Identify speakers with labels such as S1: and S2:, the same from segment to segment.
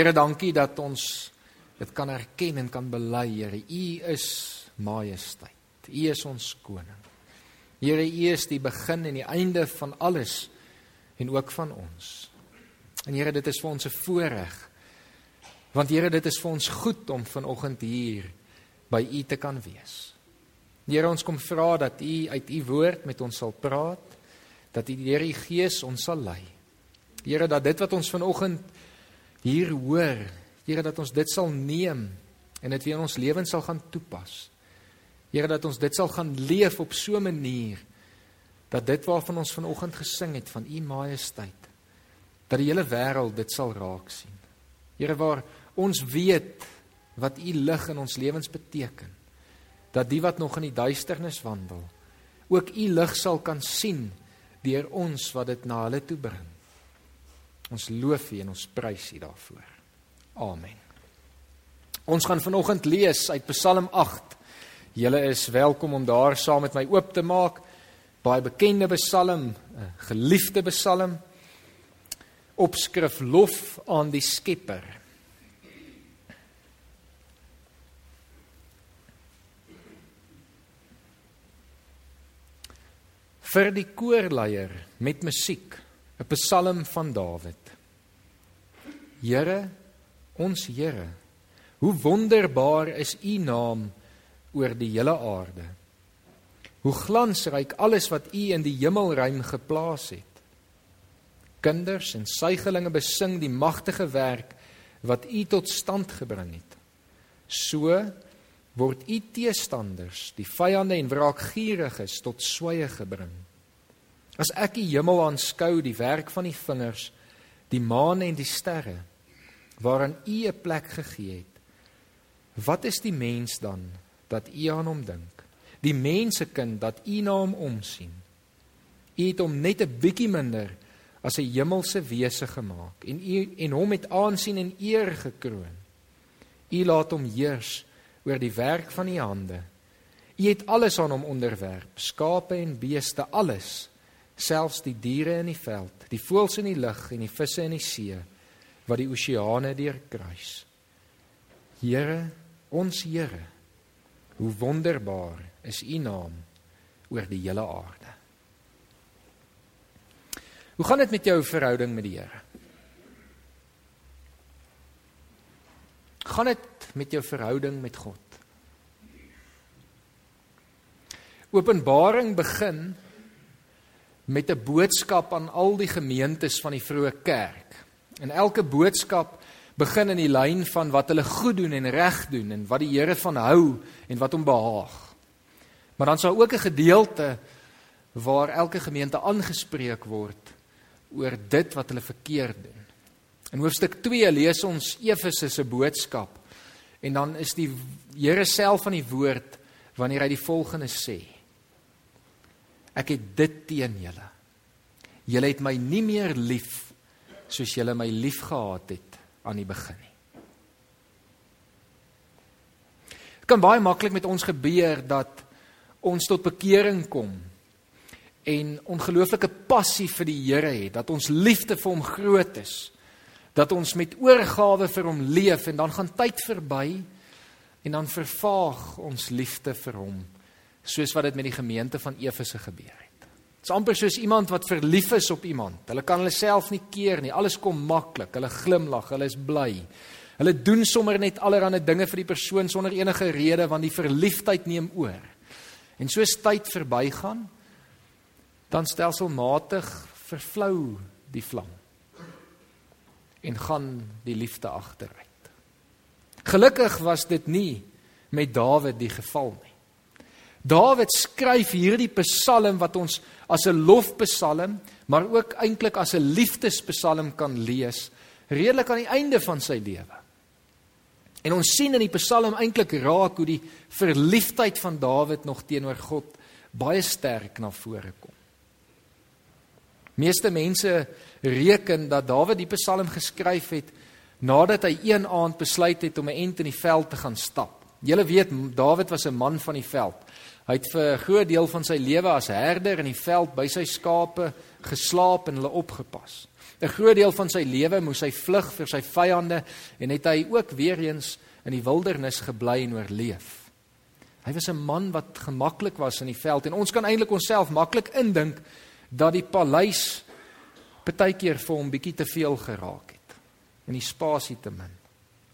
S1: Here, dankie dat ons dit kan erken en kan bely, Here. U is majesteit. U is ons koning. Here, U is die begin en die einde van alles en ook van ons. En Here, dit is vir ons 'n voorreg. Want Here, dit is vir ons goed om vanoggend hier by U te kan wees. Here, ons kom vra dat U uit U woord met ons sal praat, dat U deur U Gees ons sal lei. Here, dat dit wat ons vanoggend hier hoor, Here, dat ons dit sal neem en dit weer in ons lewens sal gaan toepas. Here, dat ons dit sal gaan leef op so 'n manier dat dit waarvan ons vanoggend gesing het van U majesteit dat die hele wêreld dit sal raak sien. Here waar ons weet wat u lig in ons lewens beteken. Dat die wat nog in die duisternis wandel, ook u lig sal kan sien deur ons wat dit na hulle toe bring. Ons loof u en ons prys u daarvoor. Amen. Ons gaan vanoggend lees uit Psalm 8. Julle is welkom om daar saam met my oop te maak. Baie bekende Psalm, 'n geliefde Psalm opskrif lof aan die Skepper. Vir die koorleier met musiek, 'n Psalm van Dawid. Here, ons Here, hoe wonderbaar is U naam oor die hele aarde. Hoe glansryk alles wat U in die hemelruim geplaas het. Kinders en suigelinge besing die magtige werk wat U tot stand gebring het. So word U teestanders, die vyande en wraakgieriges tot swye gebring. As ek die hemel aanskou, die werk van die vingers, die maan en die sterre waaraan U 'n plek gegee het, wat is die mens dan dat U aan hom dink? Die mensekind dat U na hom omsien. U het hom net 'n bietjie minder as 'n hemelse wese gemaak en u en hom met aansien en eer gekroon. U laat hom heers oor die werk van u hande. U het alles aan hom onderwerp, skape en beeste, alles, selfs die diere in die veld, die voëls in die lug en die visse in die see wat die oseane deurkruis. Here, ons Here, hoe wonderbaar is u naam oor die hele aarde. Hoe gaan dit met jou verhouding met die Here? Gaan dit met jou verhouding met God? Openbaring begin met 'n boodskap aan al die gemeentes van die vroeë kerk. En elke boodskap begin in die lyn van wat hulle goed doen en reg doen en wat die Here van hou en wat hom behaag. Maar dan sou ook 'n gedeelte waar elke gemeente aangespreek word oor dit wat hulle verkeerd doen. In hoofstuk 2 lees ons Efese se boodskap en dan is die Here self van die woord wanneer hy die volgende sê: Ek het dit teen julle. Julle het my nie meer lief soos julle my liefgehad het aan die begin nie. Dit kan baie maklik met ons gebeur dat ons tot bekering kom en ongelooflike passie vir die Here het, dat ons liefde vir hom groot is, dat ons met oorgawe vir hom leef en dan gaan tyd verby en dan vervaag ons liefde vir hom, soos wat dit met die gemeente van Efese gebeur het. Dit is amper soos iemand wat verlief is op iemand. Hulle kan hulle self nie keer nie. Alles kom maklik. Hulle glimlag, hulle is bly. Hulle doen sommer net allerlei dinge vir die persoon sonder enige rede want die verliefdheid neem oor. En soos tyd verbygaan, dan stelselmatig vervlou die vlam en gaan die liefde agteruit. Gelukkig was dit nie met Dawid die geval nie. Dawid skryf hierdie Psalm wat ons as 'n lofpsalm, maar ook eintlik as 'n liefdespsalm kan lees, redelik aan die einde van sy lewe. En ons sien in die Psalm eintlik raak hoe die verliefdheid van Dawid nog teenoor God baie sterk na vore kom. Meeste mense reken dat Dawid die Psalm geskryf het nadat hy een aand besluit het om 'n ent in die veld te gaan stap. Julle weet Dawid was 'n man van die veld. Hy het vir 'n groot deel van sy lewe as herder in die veld by sy skape geslaap en hulle opgepas. 'n Groot deel van sy lewe moes hy vlug vir sy vyande en het hy ook weer eens in die wildernis gebly en oorleef. Hy was 'n man wat gemaklik was in die veld en ons kan eintlik onsself maklik indink dat die paleis partykeer vir hom bietjie te veel geraak het en die spasie te min.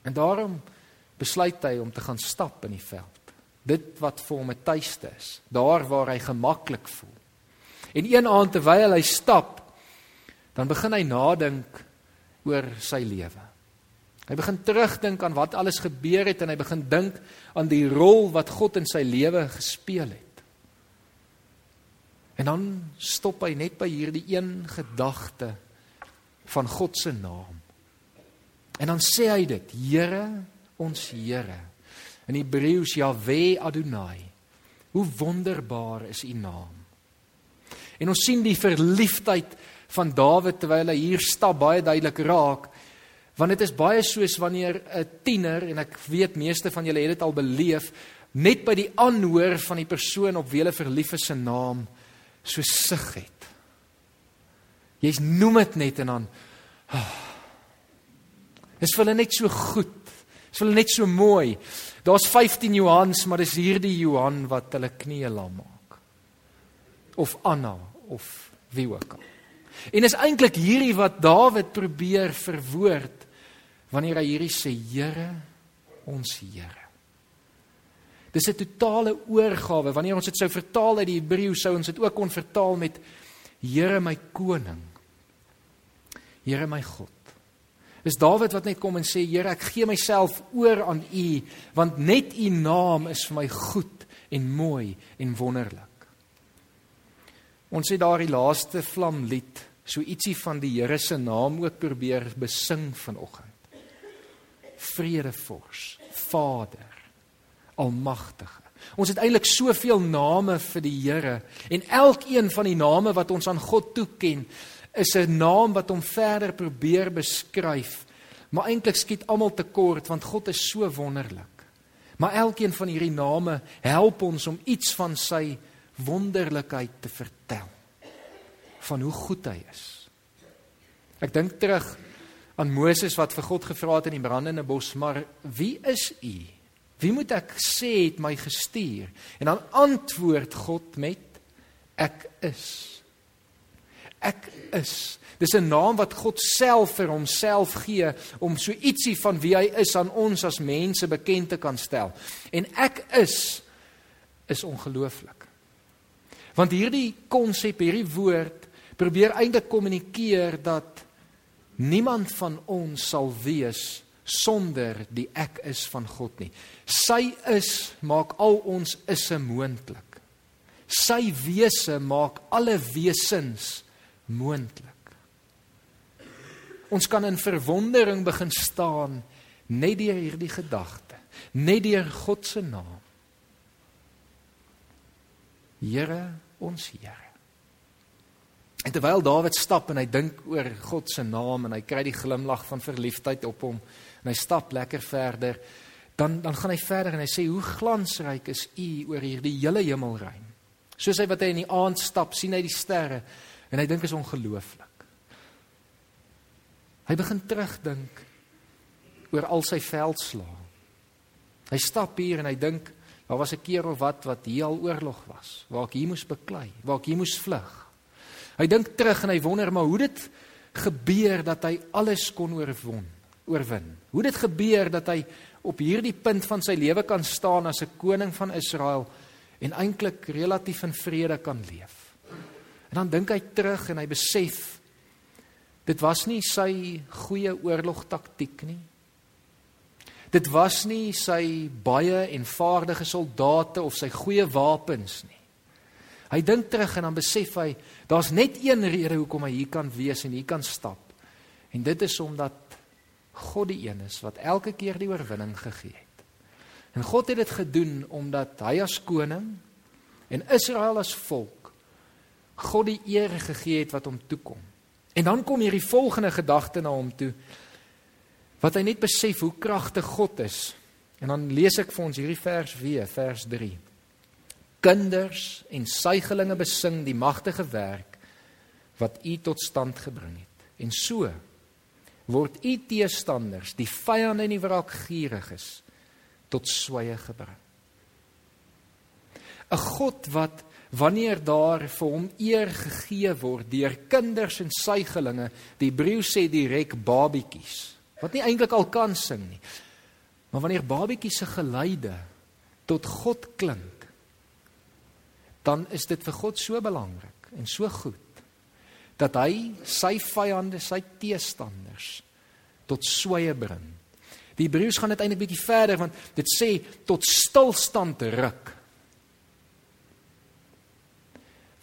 S1: En daarom besluit hy om te gaan stap in die veld. Dit wat vir hom 'n tuiste is, daar waar hy gemaklik voel. En een aand terwyl hy stap, dan begin hy nadink oor sy lewe. Hy begin terugdink aan wat alles gebeur het en hy begin dink aan die rol wat God in sy lewe gespeel het. En dan stop hy net by hierdie een gedagte van God se naam. En dan sê hy dit: Here, ons Here. In Hebreëus Jahwe Adonai. Hoe wonderbaar is U naam. En ons sien die verliefdheid van Dawid terwyl hy hier stap baie duidelik raak. Want dit is baie soos wanneer 'n tiener en ek weet meeste van julle het dit al beleef, net by die aanhoor van die persoon op wie hulle verlief is se naam so sug het. Jy's noem dit net en dan oh, is vir hulle net so goed. Is vir hulle net so mooi. Daar's 15 Johans, maar dis hierdie Johan wat hulle knieë lam maak. Of Anna of wie ook al. En is eintlik hierdie wat Dawid probeer verwoord wanneer hy hierdie sê Here, ons Here. Dis 'n totale oorgawe. Wanneer ons dit sou vertaal uit die Hebreë sou ons dit ook kon vertaal met Here my koning. Here my God. Dis Dawid wat net kom en sê Here, ek gee myself oor aan U want net U naam is vir my goed en mooi en wonderlik. Ons het daardie laaste vlamlied so ietsie van die Here se naam ook probeer besing vanoggend. Vredevors, Vader, Almagtige. Ons het eintlik soveel name vir die Here en elkeen van die name wat ons aan God toeken is 'n naam wat hom verder probeer beskryf. Maar eintlik skiet almal tekort want God is so wonderlik. Maar elkeen van hierdie name help ons om iets van sy wonderlikheid te vertel. Van hoe goed hy is. Ek dink terug aan Moses wat vir God gevra het in die brandende bos, maar wie is u? Wie moet ek sê het my gestuur? En dan antwoord God met ek is. Ek is. Dis 'n naam wat God self vir homself gee om so ietsie van wie hy is aan ons as mense bekend te kan stel. En ek is is ongelooflik. Want hierdie konsep, hierdie woord probeer eintlik kommunikeer dat niemand van ons sal wees sonder die ek is van God nie. Sy is maak al ons isse moontlik. Sy wese maak alle wesens moontlik. Ons kan in verwondering begin staan net deur hierdie gedagte, net deur God se naam. Here, ons Here. En terwyl Dawid stap en hy dink oor God se naam en hy kry die glimlag van verliefdheid op hom, en hy stap lekker verder, dan dan gaan hy verder en hy sê hoe glansryk is U oor hierdie hele hemelruim. Soos hy wat hy in die aand stap, sien hy die sterre en hy dink is ongelooflik. Hy begin terugdink oor al sy veldslae. Hy stap hier en hy dink daar was 'n keer of wat wat hier al oorlog was, waar ek hier moes beklei, waar ek hier moes vlug. Hy dink terug en hy wonder maar hoe dit gebeur dat hy alles kon oorwon oorwin. Hoe dit gebeur dat hy op hierdie punt van sy lewe kan staan as 'n koning van Israel en eintlik relatief in vrede kan leef. En dan dink hy terug en hy besef dit was nie sy goeie oorlogtaktiek nie. Dit was nie sy baie en vaardige soldate of sy goeie wapens nie. Hy dink terug en dan besef hy daar's net een rede hoekom hy hier kan wees en hier kan stap. En dit is omdat God die een is wat elke keer die oorwinning gegee het. En God het dit gedoen omdat hy as koning en Israel as volk God die eer gegee het wat hom toekom. En dan kom hierdie volgende gedagte na hom toe wat hy net besef hoe kragtig God is. En dan lees ek vir ons hierdie vers weer, vers 3. Kinders en suigelinge besing die magtige werk wat U tot stand gebring het. En so word U teestanders, die vyande en die wraakgieriges tot sweye gebring. 'n God wat wanneer daar vir hom eer gegee word deur kinders en suigelinge, die Hebreë sê direk babietjies, wat nie eintlik al kan sing nie. Maar wanneer babietjies se geluide tot God klink, dan is dit vir God so belangrik en so goed dat hy sy vyande, sy teestanders tot sweye bring. Die Hebreërs gaan dit eintlik bietjie verder want dit sê tot stilstand ruk.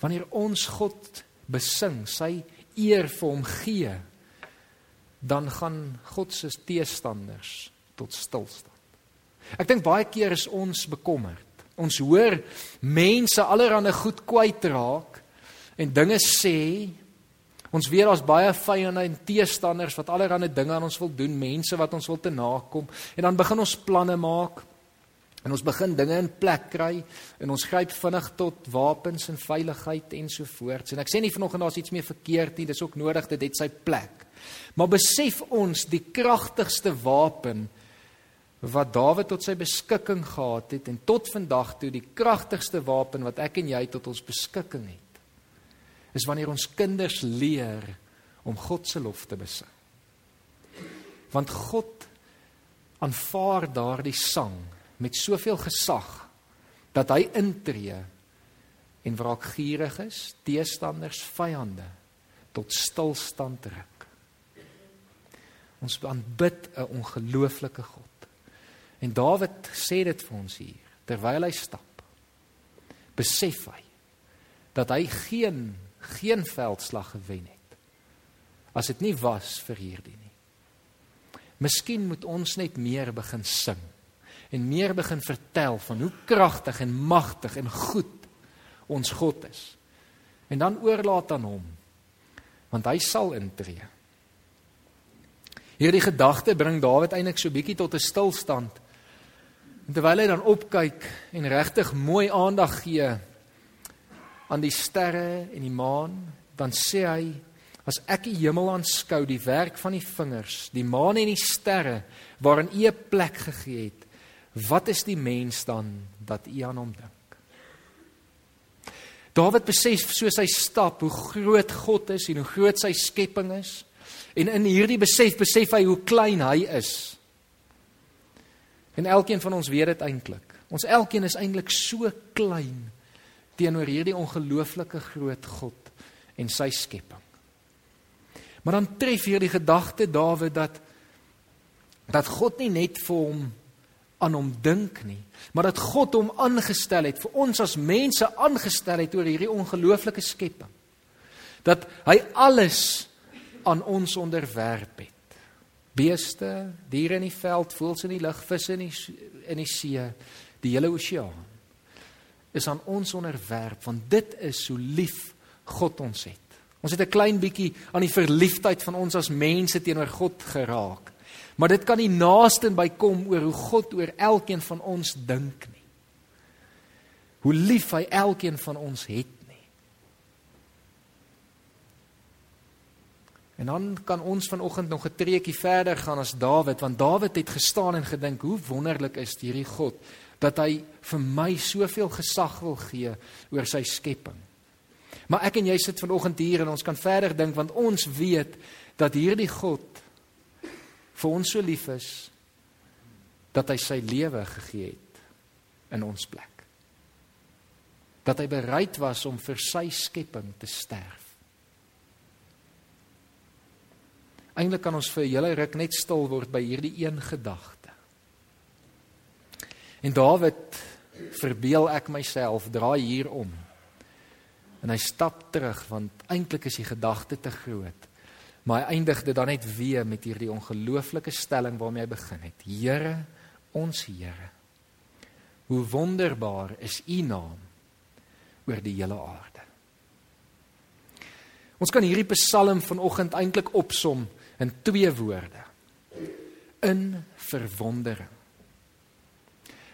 S1: Wanneer ons God besing, sy eer vir hom gee, dan gaan God se teestanders tot stilstand. Ek dink baie keer is ons bekommerd. Ons hoor mense allerhande goed kwytraak en dinge sê Ons weet daar's baie vyande en teestanders wat allerlei dinge aan ons wil doen, mense wat ons wil te nakom en dan begin ons planne maak en ons begin dinge in plek kry en ons gryp vinnig tot wapens en veiligheid en so voort. En ek sê nie vanoggend daar's iets meer verkeerd nie, dis ook nodig dit het sy plek. Maar besef ons die kragtigste wapen wat Dawid tot sy beskikking gehad het en tot vandag toe die kragtigste wapen wat ek en jy tot ons beskikking het is wanneer ons kinders leer om God se lof te besing. Want God aanvaar daardie sang met soveel gesag dat hy intree en wraakgieriges, teestanders, vyande tot stilstand ruk. Ons aanbid 'n ongelooflike God. En Dawid sê dit vir ons hier terwyl hy stap. Besef hy dat hy geen geen veldslag gewen het as dit nie was vir hierdie nie. Miskien moet ons net meer begin sing en meer begin vertel van hoe kragtig en magtig en goed ons God is. En dan oorlaat aan hom want hy sal intree. Hierdie gedagte bring Dawid eintlik so bietjie tot 'n stilstand. En terwyl hy dan opkyk en regtig mooi aandag gee aan die sterre en die maan, dan sê hy as ek die hemel aanskou, die werk van die vingers, die maan en die sterre waarin U 'n plek gegee het, wat is die mens dan dat U aan hom dink? Dawid besef soos hy stap hoe groot God is en hoe groot sy skepping is. En in hierdie besef besef hy hoe klein hy is. En elkeen van ons weet dit eintlik. Ons elkeen is eintlik so klein teenoor hierdie ongelooflike groot God en sy skepping. Maar dan tref hierdie gedagte Dawid dat dat God nie net vir hom aan hom dink nie, maar dat God hom aangestel het vir ons as mense aangestel het oor hierdie ongelooflike skepping. Dat hy alles aan ons onderwerp het. Beeste, diere in die veld, voëls in die lug, visse in die in die see, die hele oseaan is aan ons onderwerp want dit is so lief God ons het. Ons het 'n klein bietjie aan die verliefdheid van ons as mense teenoor God geraak. Maar dit kan nie naaste by kom oor hoe God oor elkeen van ons dink nie. Hoe lief hy elkeen van ons het nie. En dan kan ons vanoggend nog 'n treukie verder gaan as Dawid want Dawid het gestaan en gedink hoe wonderlik is hierdie God dat hy vir my soveel gesag wil gee oor sy skepping. Maar ek en jy sit vanoggend hier en ons kan verder dink want ons weet dat hierdie God vir ons so lief is dat hy sy lewe gegee het in ons plek. Dat hy bereid was om vir sy skepping te sterf. Eindelik kan ons vir 'n hele ruk net stil word by hierdie een gedagte. En Dawid verbeel ek myself draai hier om. En hy stap terug want eintlik is die gedagte te groot. Maar hy eindig dit dan net weer met hierdie ongelooflike stelling waarmee hy begin het. Here, ons Here. Hoe wonderbaar is U naam oor die hele aarde. Ons kan hierdie Psalm vanoggend eintlik opsom in twee woorde. In verwondering.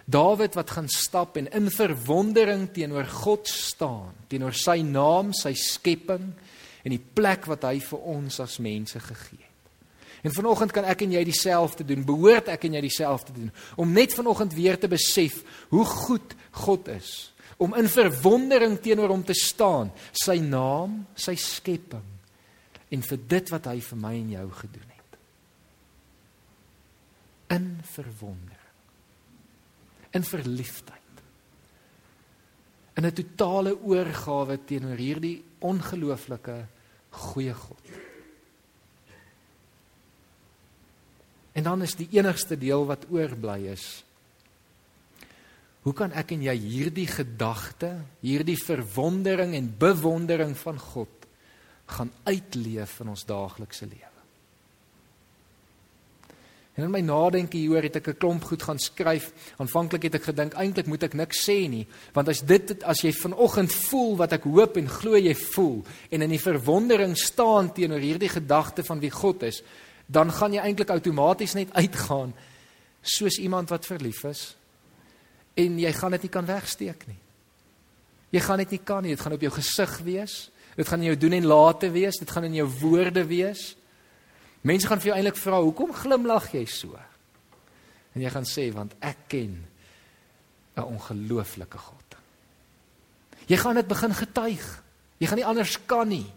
S1: Dawid wat gaan stap en in verwondering teenoor God staan, teenoor sy naam, sy skepping en die plek wat hy vir ons as mense gegee het. En vanoggend kan ek en jy dieselfde doen, behoort ek en jy dieselfde doen, om net vanoggend weer te besef hoe goed God is, om in verwondering teenoor hom te staan, sy naam, sy skepping en vir dit wat hy vir my en jou gedoen het. In verwondering in verliefdheid. In 'n totale oorgawe teenoor hierdie ongelooflike goeie God. En dan is die enigste deel wat oorbly is. Hoe kan ek en jy hierdie gedagte, hierdie verwondering en bewondering van God gaan uitleef in ons daaglikse lewe? En in my nadenke hieroor het ek 'n klomp goed gaan skryf. Aanvanklik het ek gedink eintlik moet ek niks sê nie, want as dit as jy vanoggend voel wat ek hoop en glo jy voel en in die verwondering staan teenoor hierdie gedagte van wie God is, dan gaan jy eintlik outomaties net uitgaan soos iemand wat verlief is en jy gaan dit nie kan wegsteek nie. Jy gaan dit nie kan nie, dit gaan op jou gesig wees. Dit gaan in jou doen en late wees, dit gaan in jou woorde wees. Mense gaan vir jou eintlik vra, "Hoekom glimlag jy so?" En jy gaan sê, "Want ek ken 'n ongelooflike God." Jy gaan dit begin getuig. Jy gaan nie anders kan nie.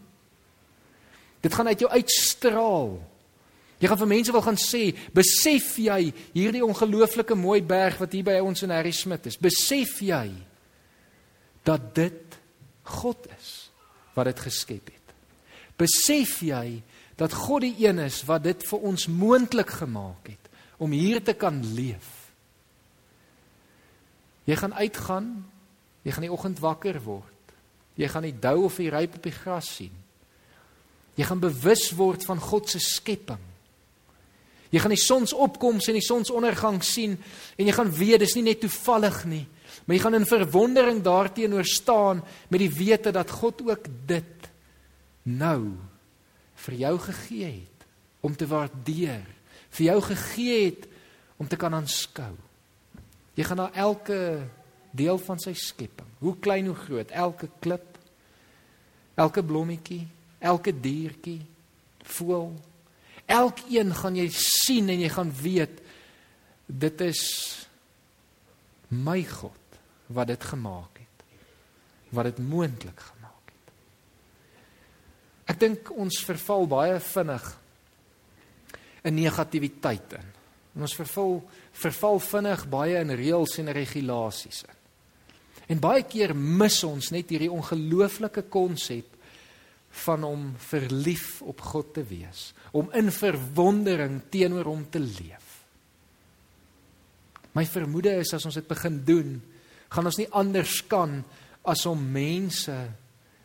S1: Dit gaan uit jou uitstraal. Jy gaan vir mense wil gaan sê, "Besef jy hierdie ongelooflike mooi berg wat hier by ons in Harry Smit is? Besef jy dat dit God is wat dit geskep het? Besef jy dat God die een is wat dit vir ons moontlik gemaak het om hier te kan leef. Jy gaan uitgaan, jy gaan die oggend wakker word. Jy gaan die dou of die ryp op die gras sien. Jy gaan bewus word van God se skepping. Jy gaan die sonsopkoms en die sonsondergang sien en jy gaan weet dis nie net toevallig nie, maar jy gaan in verwondering daarteenoor staan met die wete dat God ook dit nou vir jou gegee het om te waardeer, vir jou gegee het om te kan aanskou. Jy gaan na elke deel van sy skepping, hoe klein hoe groot, elke klip, elke blommetjie, elke diertjie, voël, elkeen gaan jy sien en jy gaan weet dit is my God wat dit gemaak het. Wat dit moontlik gemaak Ek dink ons verval baie vinnig in negativiteit in. En ons verval verval vinnig baie in reëls en regulasies in. En baie keer mis ons net hierdie ongelooflike konsep van om verlief op God te wees, om in verwondering teenoor hom te leef. My vermoede is as ons dit begin doen, gaan ons nie anders kan as om mense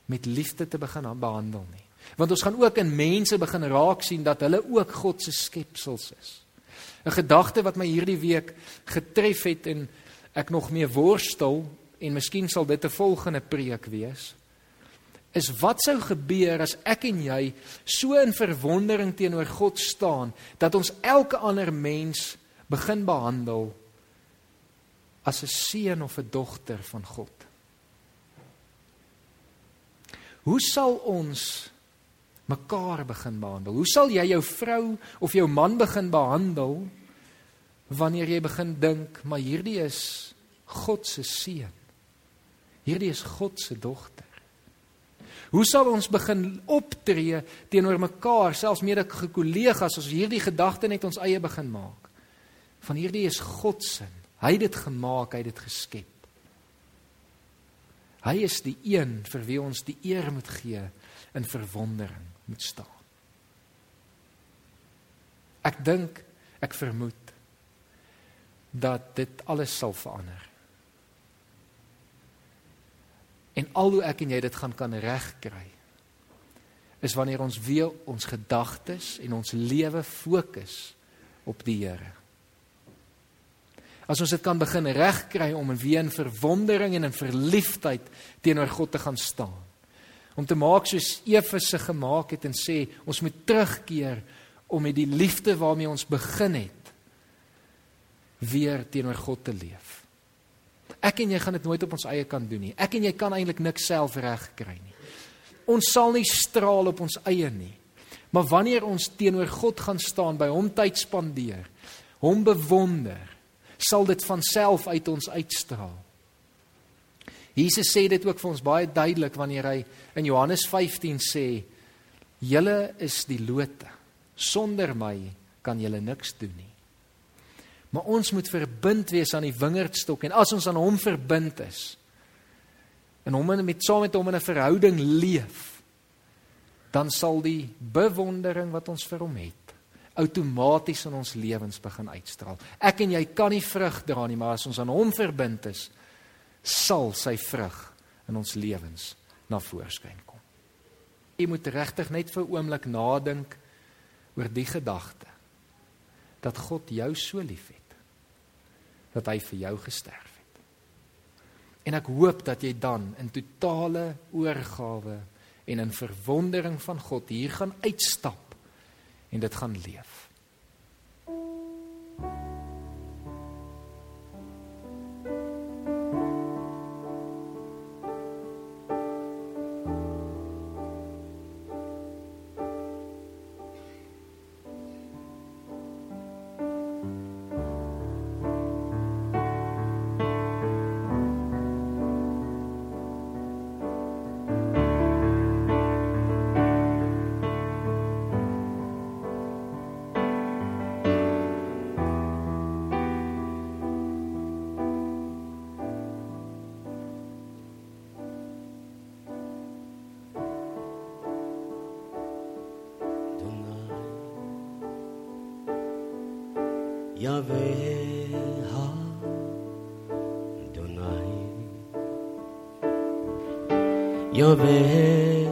S1: met liefde te begin behandel nie. Want ons gaan ook in mense begin raak sien dat hulle ook God se skepsels is. 'n Gedagte wat my hierdie week getref het en ek nog mee worstel en miskien sal dit 'n volgende preek wees is wat sou gebeur as ek en jy so in verwondering teenoor God staan dat ons elke ander mens begin behandel as 'n seun of 'n dogter van God. Hoe sal ons mekaar begin behandel? Hoe sal jy jou vrou of jou man begin behandel wanneer jy begin dink, maar hierdie is God se seun. Hierdie is God se dogter. Hoe sal ons begin optree teenoor mekaar, selfs mede kollegas as hierdie gedagte net ons eie begin maak? Van hierdie is God se. Hy het dit gemaak, hy het dit geskep. Hy is die een vir wie ons die eer moet gee in verwondering moet staan. Ek dink, ek vermoed dat dit alles sal verander. En al hoe ek en jy dit gaan kan regkry is wanneer ons weer ons gedagtes en ons lewe fokus op die Here. As ons dit kan begin regkry om in verwondering en in verliefdheid teenoor God te gaan staan om te maak soos Efese gemaak het en sê ons moet terugkeer om met die liefde waarmee ons begin het weer teenoor God te leef. Ek en jy gaan dit nooit op ons eie kan doen nie. Ek en jy kan eintlik niks self regkry nie. Ons sal nie straal op ons eie nie. Maar wanneer ons teenoor God gaan staan, by hom tyd spandeer, hom bewonder, sal dit van self uit ons uitstraal. Jesus sê dit ook vir ons baie duidelik wanneer hy in Johannes 15 sê: "Julle is die lote. Sonder my kan julle niks doen nie." Maar ons moet verbind wees aan die wingerdstok en as ons aan hom verbind is en hom met saam met hom in 'n verhouding leef, dan sal die bewondering wat ons vir hom het outomaties in ons lewens begin uitstraal. Ek en jy kan nie vrug dra nie, maar as ons aan hom verbind is, sal sy vrug in ons lewens na voorskyn kom. Jy moet regtig net vir 'n oomblik nadink oor die gedagte dat God jou so liefhet dat hy vir jou gesterf het. En ek hoop dat jy dan in totale oorgawe en in verwondering van God hier gaan uitstap en dit gaan leef.
S2: Yahweh Adonai. Yahweh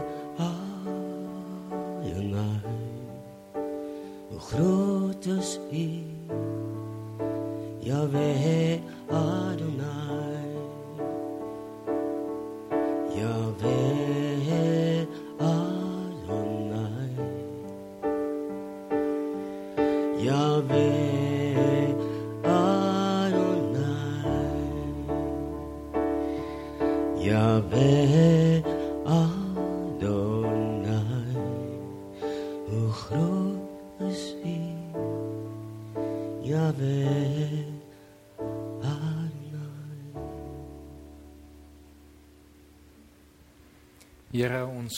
S1: Here ons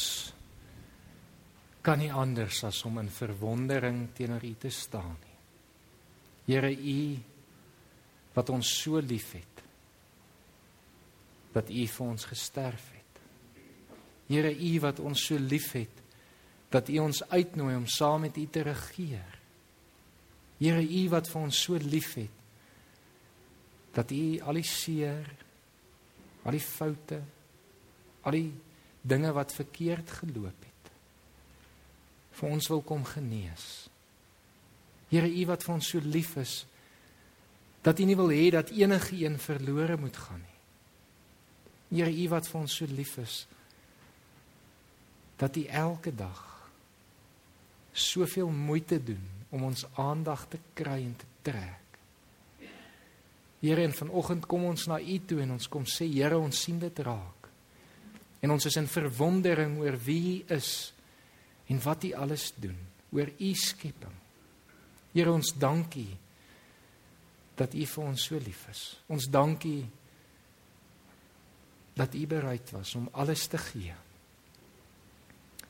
S1: kan nie anders as om in verwondering teenoor U te staan nie. Here U wat ons so liefhet dat U vir ons gesterf het. Here U wat ons so liefhet dat U ons uitnooi om saam met U te regeer. Here U wat vir ons so liefhet dat U al die seer, al die foute, al die dinge wat verkeerd geloop het vir ons wil kom genees. Here U wat vir ons so lief is dat U nie wil hê dat enige een verlore moet gaan nie. Here U wat vir ons so lief is dat U elke dag soveel moeite doen om ons aandag te kry en te trek. Here en vanoggend kom ons na U toe en ons kom sê Here ons sien dit raak. En ons is in verwondering oor wie U is en wat U alles doen, oor U skepping. Here ons dankie dat U vir ons so lief is. Ons dankie dat U bereid was om alles te gee.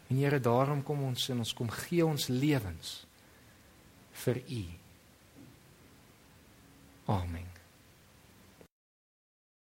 S1: En Here, daarom kom ons en ons kom gee ons lewens vir U. Amen.